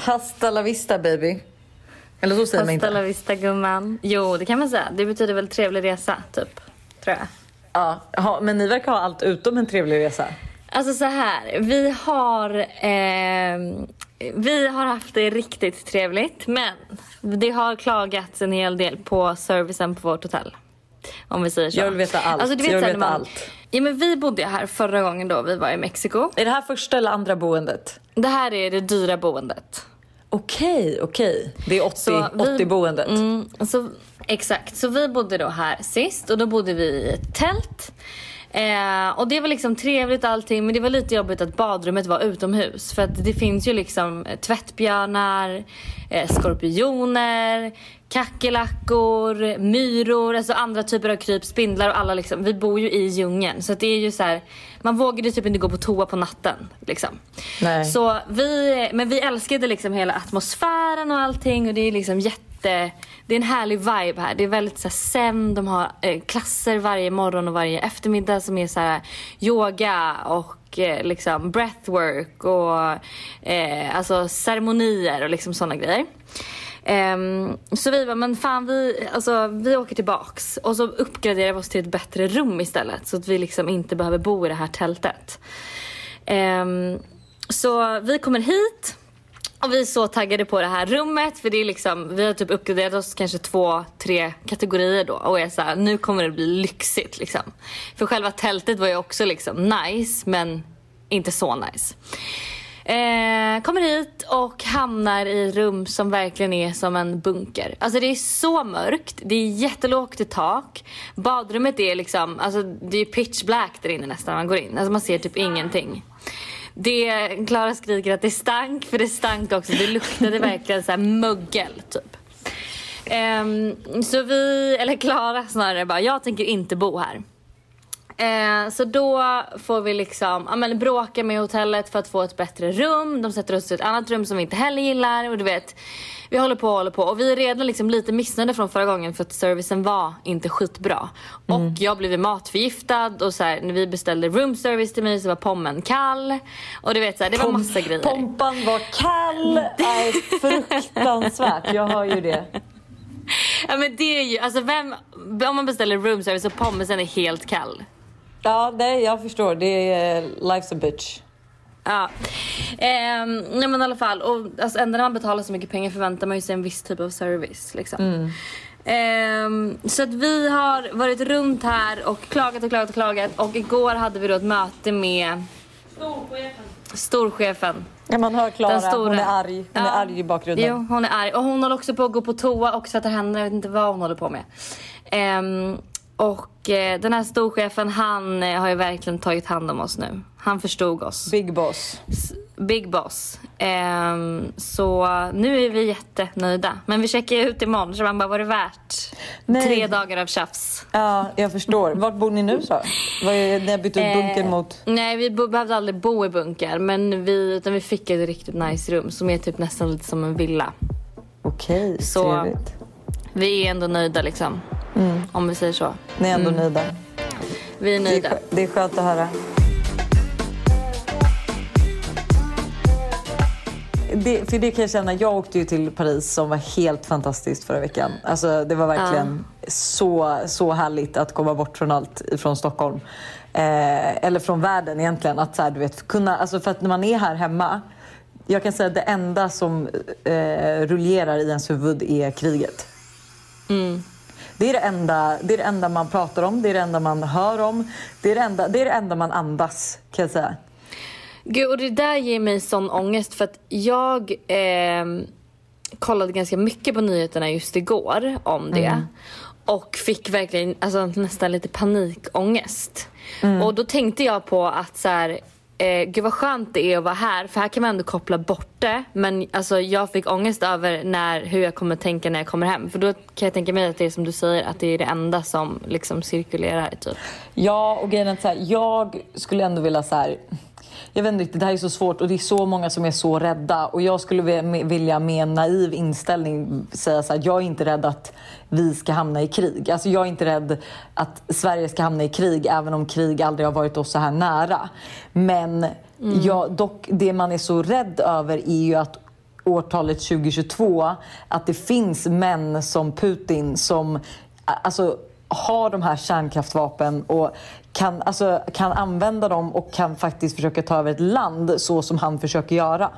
Hasta la vista baby. Eller så säger man inte. Hasta la vista gumman. Jo, det kan man säga. Det betyder väl trevlig resa, typ. Tror jag. Ja, ja, men ni verkar ha allt utom en trevlig resa. Alltså så här, vi har, eh, vi har haft det riktigt trevligt men det har klagats en hel del på servicen på vårt hotell. Om vi säger så. Jag vill veta allt. Alltså, du vet, jag vill veta man, allt. Ja, men vi bodde här förra gången då vi var i Mexiko. Är det här första eller andra boendet? Det här är det dyra boendet. Okej, okej. Det är 80, Så vi- 80 boendet. Mm, så, exakt, så vi bodde då här sist och då bodde vi i ett tält. Eh, och det var liksom trevligt allting men det var lite jobbigt att badrummet var utomhus. För att det finns ju liksom tvättbjörnar, eh, skorpioner, kackerlackor, myror, alltså andra typer av kryp, spindlar och alla liksom. Vi bor ju i djungeln så det är ju så här, man vågade typ inte gå på toa på natten liksom. Nej. Så vi, men vi älskade liksom hela atmosfären och allting och det är liksom jätte det är en härlig vibe här. Det är väldigt så här, zen. De har eh, klasser varje morgon och varje eftermiddag som är så här, yoga och eh, liksom breathwork och eh, alltså ceremonier och liksom sådana grejer. Um, så vi bara, men fan vi, alltså, vi åker tillbaks och så uppgraderar vi oss till ett bättre rum istället så att vi liksom inte behöver bo i det här tältet. Um, så vi kommer hit och vi är så taggade på det här rummet för det är liksom, vi har typ uppgraderat oss kanske två, tre kategorier då och är så här, nu kommer det bli lyxigt liksom. För själva tältet var ju också liksom nice men inte så nice. Eh, kommer hit och hamnar i rum som verkligen är som en bunker. Alltså det är så mörkt, det är jättelågt i tak. Badrummet är liksom, alltså det är pitch black där inne nästan när man går in. Alltså man ser typ ingenting. Det, Klara skriker att det stank, för det stank också. Det luktade verkligen så mögel typ. Eh, så vi, eller Klara snarare bara, jag tänker inte bo här. Eh, så då får vi liksom ja, men bråka med hotellet för att få ett bättre rum. De sätter oss i ett annat rum som vi inte heller gillar. Och du vet, vi håller på och håller på. Och vi är redan liksom lite missnöjda från förra gången för att servicen var inte skitbra. Och jag blev matförgiftad och så här, när vi beställde room service till mig så var pommen kall. Och du vet så här, det var massa grejer. Pompan var kall. Nej, fruktansvärt. Jag hör ju det. Ja men det är ju, alltså vem, om man beställer room service och pommesen är helt kall. Ja, nej, jag förstår. Det är life's a bitch. Ja. Ehm, nej men i alla fall, och alltså, ändå när man betalar så mycket pengar förväntar man ju sig en viss typ av service. Liksom. Ehm, så att vi har varit runt här och klagat och klagat och klagat och igår hade vi då ett möte med storchefen. Ja, man hör Den Klara. Hon är arg. Hon Ja. är arg i bakgrunden. Jo, hon är arg. Och hon håller också på att gå på toa och tvätta händerna. Jag vet inte vad hon håller på med. Ehm, och eh, den här storchefen, han eh, har ju verkligen tagit hand om oss nu. Han förstod oss. Big boss. S- Big boss. Ehm, så nu är vi jättenöjda. Men vi checkar ut imorgon så man bara, var det värt Nej. tre dagar av tjafs? Ja, jag förstår. Vart bor ni nu så? Vad är, ni har bytt ut bunkern Eh, mot... Nej, vi behövde aldrig bo i bunker. Men vi, utan vi fick ett riktigt nice rum som är typ nästan lite som en villa. Okej, Så- trevligt. Vi är ändå nöjda liksom. Om vi säger så. Ni är ändå nöjda. Vi är Det är, nöjda. det är skönt att höra. Det, för det kan jag känna, jag åkte ju till Paris som var helt fantastiskt förra veckan. Alltså det var verkligen så, så härligt att komma bort från allt från Stockholm. Eh, eller från världen egentligen. Att så här, du vet, kunna, alltså för att när man är här hemma, jag kan säga att det enda som eh, rullerar i ens huvud är kriget. Det är det, enda, det är det enda man pratar om, det är det enda man hör om. Det är det enda, det är det enda man andas kan jag säga. Gud, och det där ger mig sån ångest för att jag ehm, kollade ganska mycket på nyheterna just igår om det. Och fick verkligen alltså, nästan lite panikångest. Och då tänkte jag på att så här, eh, gud vad skönt det är att vara här för här kan man ändå koppla bort det. Men alltså, jag fick ångest över när, hur jag kommer tänka när jag kommer hem. För då kan jag tänka mig att det är som du säger att det är det enda som liksom cirkulerar typ. Ja, och grejen är att så här, jag skulle ändå vilja så här... Jag vet inte riktigt, det här är så svårt och det är så många som är så rädda. Och jag skulle vilja med en naiv inställning säga så här, jag är inte rädd att vi ska hamna i krig. Alltså jag är inte rädd att Sverige ska hamna i krig även om krig aldrig har varit oss så här nära. Men jag, dock, det man är så rädd över är ju att årtalet 2022 att det finns män som Putin som alltså, har de här kärnkraftvapen och kan, alltså, kan använda dem och kan faktiskt försöka ta över ett land så som han försöker göra.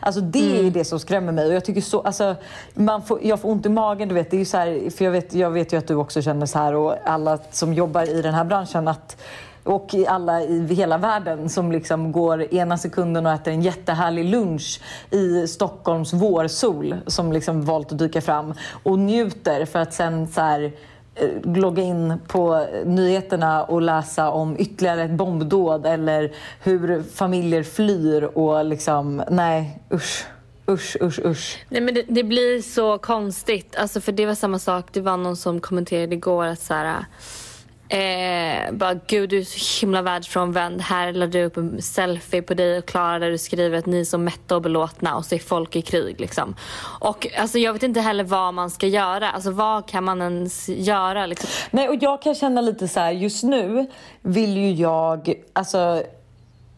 Alltså det mm. är det som skrämmer mig. Och jag, tycker så, alltså, man får, jag får ont i magen. Du vet, det är så här, för jag vet, jag vet ju att du också känner så här och alla som jobbar i den här branschen att och alla i hela världen som liksom går ena sekunden och äter en jättehärlig lunch i Stockholms vårsol som liksom valt att dyka fram och njuter för att sen så här, Eh, logga in på nyheterna och läsa om ytterligare ett bombdåd eller hur familjer flyr och liksom, nej usch. Usch, usch, usch. Nej, men det, det, blir så konstigt. Alltså, för Det var samma sak. Det var någon som kommenterade igår att så här, Eh, bara gud du är så himla världsfrånvänd. Här la du upp en selfie på dig och Klara där du skriver att ni är så mätta och belåtna och så är folk i krig liksom. Och alltså jag vet inte heller vad man ska göra. Alltså vad kan man ens göra liksom? Nej och jag kan känna lite så här, just nu vill ju jag, alltså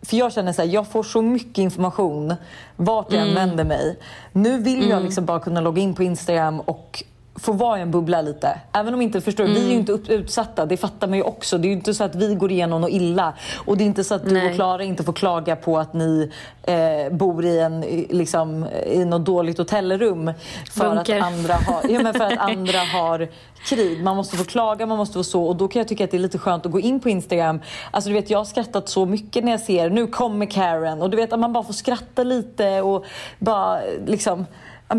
för jag känner så här, jag får så mycket information vart jag mm. än vänder mig. Nu vill jag mm. liksom bara kunna logga in på Instagram och få vara i en bubbla lite. Även om inte förstår, mm. vi är ju mm. inte utsatta, det fattar man ju också. Det är ju inte så att vi går igenom något illa. Och det är inte så att du Nej. och Klara inte får klaga på att ni eh, bor i, en, liksom, i något dåligt hotellrum för att, andra har, ja, men för att andra har krig. Man måste få klaga, man måste få så. Och då kan jag tycka att det är lite skönt att gå in på Instagram. Alltså du vet, jag har skrattat så mycket när jag ser, nu kommer Karen. Och du vet att man bara får skratta lite och bara liksom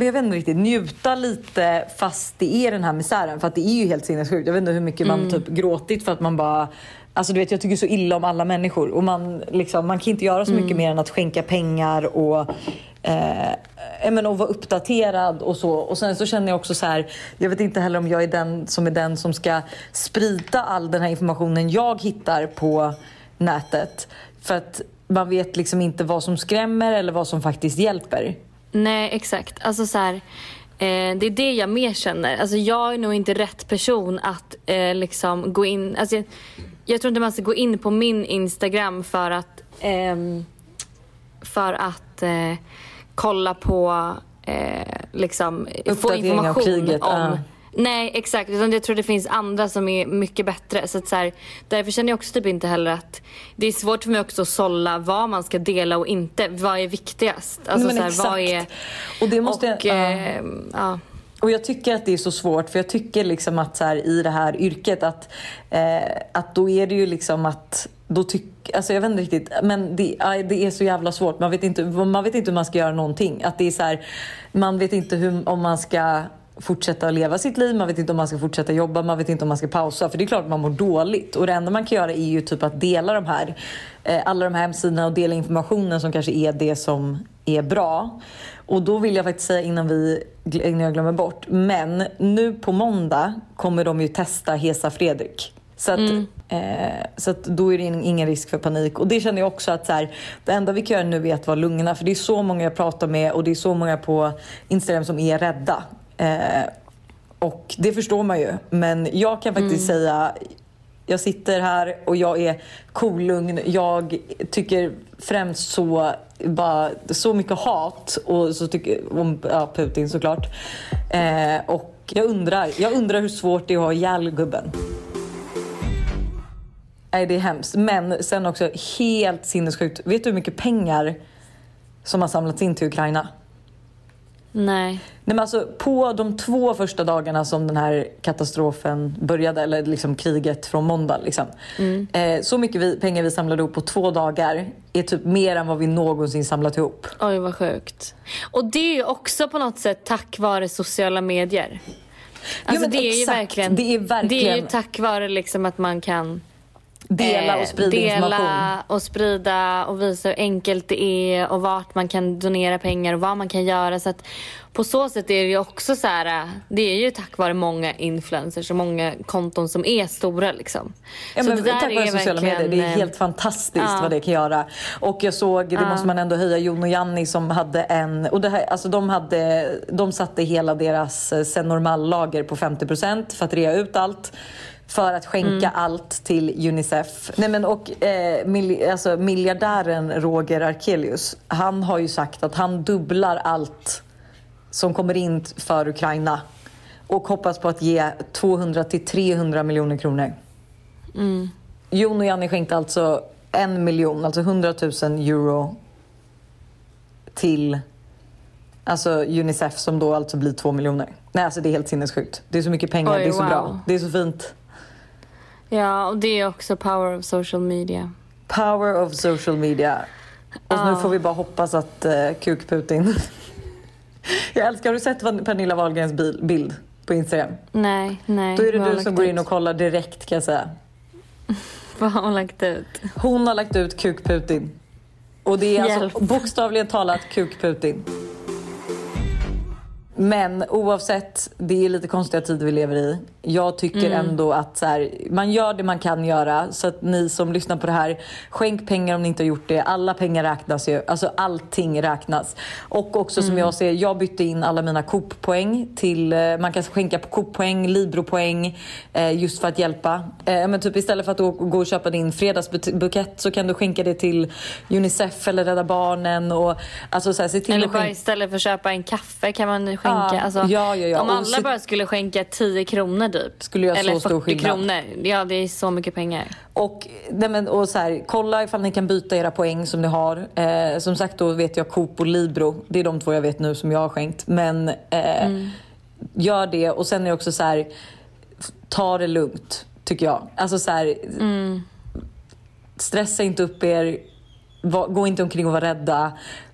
jag vet inte riktigt, njuta lite fast det är den här misären. För att det är ju helt sinnessjukt. Jag vet inte hur mycket mm. man typ gråtit för att man bara Alltså du vet, jag tycker så illa om alla människor och man, liksom, man kan inte göra så mycket mm. mer än att skänka pengar och, eh, men, och vara uppdaterad och så. Och sen så känner jag också så här, jag vet inte heller om jag är den som är den som ska sprida all den här informationen jag hittar på nätet. För att man vet liksom inte vad som skrämmer eller vad som faktiskt hjälper. Nej, exakt. Alltså så här, eh, det är det jag mer känner. Alltså jag är nog inte rätt person att eh, liksom gå in... Alltså jag, jag, tror inte man ska gå in på min Instagram för att, eh, för att eh, kolla på, eh, liksom, få information om... Uh Nej exakt, utan jag tror det finns andra som är mycket bättre. Så, att så här, därför känner jag också typ inte heller att det är svårt för mig också att sålla vad man ska dela och inte. Vad är viktigast? Alltså, Nej, så här, exakt. Vad är, och det måste och, jag, äh, ja. Och jag tycker att det är så svårt för jag tycker liksom att så här, i det här yrket att, eh, att då är det ju liksom att då tyck, alltså jag vet inte riktigt, men det, det är så jävla svårt. Man vet, inte, man vet inte hur man ska göra någonting. Att det är så här, man vet inte hur, om man ska fortsätta leva sitt liv, man vet inte om man ska fortsätta jobba, man vet inte om man ska pausa. För det är klart att man mår dåligt. Och det enda man kan göra är ju typ att dela de här, eh, alla de här hemsidorna och dela informationen som kanske är det som är bra. Och då vill jag faktiskt säga innan, vi, innan jag glömmer bort, men nu på måndag kommer de ju testa Hesa Fredrik. Så, att, mm. eh, så att då är det ingen risk för panik. Och det känner jag också att så här, det enda vi kan göra nu är att vara lugna. För det är så många jag pratar med och det är så många på Instagram som är rädda. Eh, och det förstår man ju. Men jag kan faktiskt mm. säga jag sitter här och jag är kolugn. Jag tycker främst så, bara, så mycket hat och så tycker, om ja, Putin såklart. Eh, och jag undrar, jag undrar hur svårt det är att ha ihjäl gubben. Nej, det är hemskt. Men sen också helt sinnessjukt. Vet du hur mycket pengar som har samlats in till Ukraina? Nej. Nej men alltså, på de två första dagarna som den här katastrofen började, eller liksom kriget från måndag. Liksom, mm. eh, så mycket vi, pengar vi samlade ihop på två dagar är typ mer än vad vi någonsin samlat ihop. Oj, vad sjukt. Och det är ju också på något sätt tack vare sociala medier. Alltså, jo, det, är exakt. verkligen, det är verkligen... Det är ju tack vare liksom att man kan Dela och sprida dela information. Dela och sprida och visa hur enkelt det är och vart man kan donera pengar och vad man kan göra. Så att på så sätt är det ju också så här, det är ju tack vare många influencers och många konton som är stora liksom. Ja, så men, det där tack vare sociala medier, det är helt eh, fantastiskt ja. vad det kan göra. Och jag såg, det ja. måste man ändå höja, Jon och Janni som hade en, och det här, alltså de, hade, de satte hela deras eh, sen normal-lager på 50% för att rea ut allt för att skänka mm. allt till Unicef. Nej, men, och, eh, mil, alltså, miljardären Roger Arkelius, han har ju sagt att han dubblar allt som kommer in för Ukraina och hoppas på att ge 200 till 300 miljoner kronor. Mm. Jon och Janni skänkte alltså en miljon, alltså 100 000 euro till alltså Unicef som då alltså blir två miljoner. Nej, alltså det är helt sinnessjukt. Det är så mycket pengar, Oj, det är så wow. bra, det är så fint. Ja, och det är också power of social media. Power of social media. Och nu Ja. får vi bara hoppas att uh, kuk-Putin... Jag älskar, har du sett Pernilla Wahlgrens bil, bild på Instagram? Nej, nej. Då är det du som går in och kollar direkt kan jag säga. Vad har hon lagt ut? Hon har lagt ut kuk-Putin. Och det är alltså Hjälp. bokstavligen talat kuk-Putin. Men oavsett, det är lite konstiga tider vi lever i. Jag tycker Mm. ändå att så här, man gör det man kan göra. Så att ni som lyssnar på det här, skänk pengar om ni inte har gjort det. Alla pengar räknas ju. Alltså allting räknas. Och också Mm. som jag ser, jag bytte in alla mina Coop-poäng till, eh, man kan skänka på Coop-poäng, Libro-poäng eh, just för att hjälpa. Eh, Men typ istället för att gå och köpa din fredagsbukett så kan du skänka det till Unicef eller Rädda Barnen. Och, alltså så här, se till Eller bara skänka- istället för att köpa en kaffe kan man skänka. Ja, alltså, ja, ja, ja. Om alla bara skulle skänka 10 kronor typ. Skulle göra så Eller stor 40 skillnad. kronor. Ja, det är så mycket pengar. Och, nej men, och så här, kolla ifall ni kan byta era poäng som ni har. Eh, som sagt då vet jag Coop och Libro. Det är de två jag vet nu som jag har skänkt. Men eh, gör det och sen är det också så här. Ta det lugnt tycker jag. Alltså så här, Stressa inte upp er. Gå inte omkring och var rädda.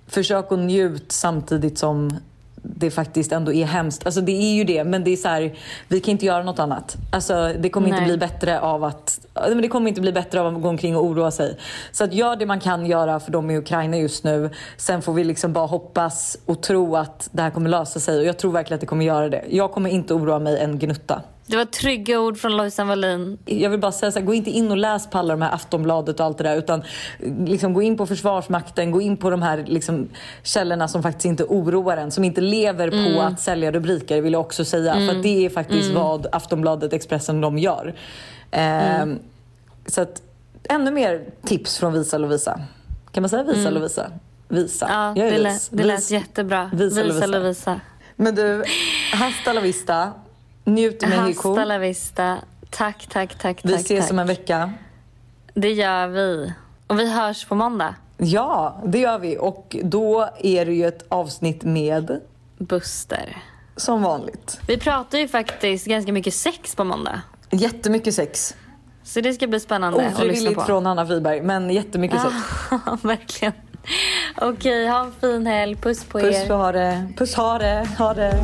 Försök att njut samtidigt som det faktiskt ändå är hemskt. Alltså det är ju det, men det är så här, vi kan inte göra något annat. Alltså det kommer inte Nej. bli bättre av att men det kommer inte bli bättre av att gå omkring och oroa sig. Så att gör det man kan göra för dem i Ukraina just nu. Sen får vi liksom bara hoppas och tro att det här kommer lösa sig. Och jag tror verkligen att det kommer göra det. Jag kommer inte oroa mig en gnutta. Det var trygga ord från Lojsan Wallin. Jag vill bara säga så här, gå inte in och läs på alla de här Aftonbladet och allt det där utan liksom gå in på Försvarsmakten, gå in på de här liksom, källorna som faktiskt inte oroar en, som inte lever på att sälja rubriker vill jag också säga. För att det är faktiskt vad Aftonbladet, Expressen, de gör. Ehm, Så att ännu mer tips från Visa Lovisa. Kan man säga Visa Lovisa? Visa. Ja, det, vis. lät, det lät jättebra. Visa Visa Lovisa. Lovisa. Men du, hasta la vista. Njut i Mexiko. Hasta la vista. Tack, tack, tack, Vi tack. ses tack. om en vecka. Det gör vi. Och vi hörs på måndag. Ja, det gör vi. Och då är det ju ett avsnitt med, Buster. som vanligt, Vi pratar ju faktiskt ganska mycket sex på måndag. jättemycket sex. Så det ska bli spännande att lyssna på. från Hanna Friberg, men jättemycket sex. Ja, verkligen. Okej, ha en fin helg. Puss på Puss er. för ha det. Puss ha det. Ha det.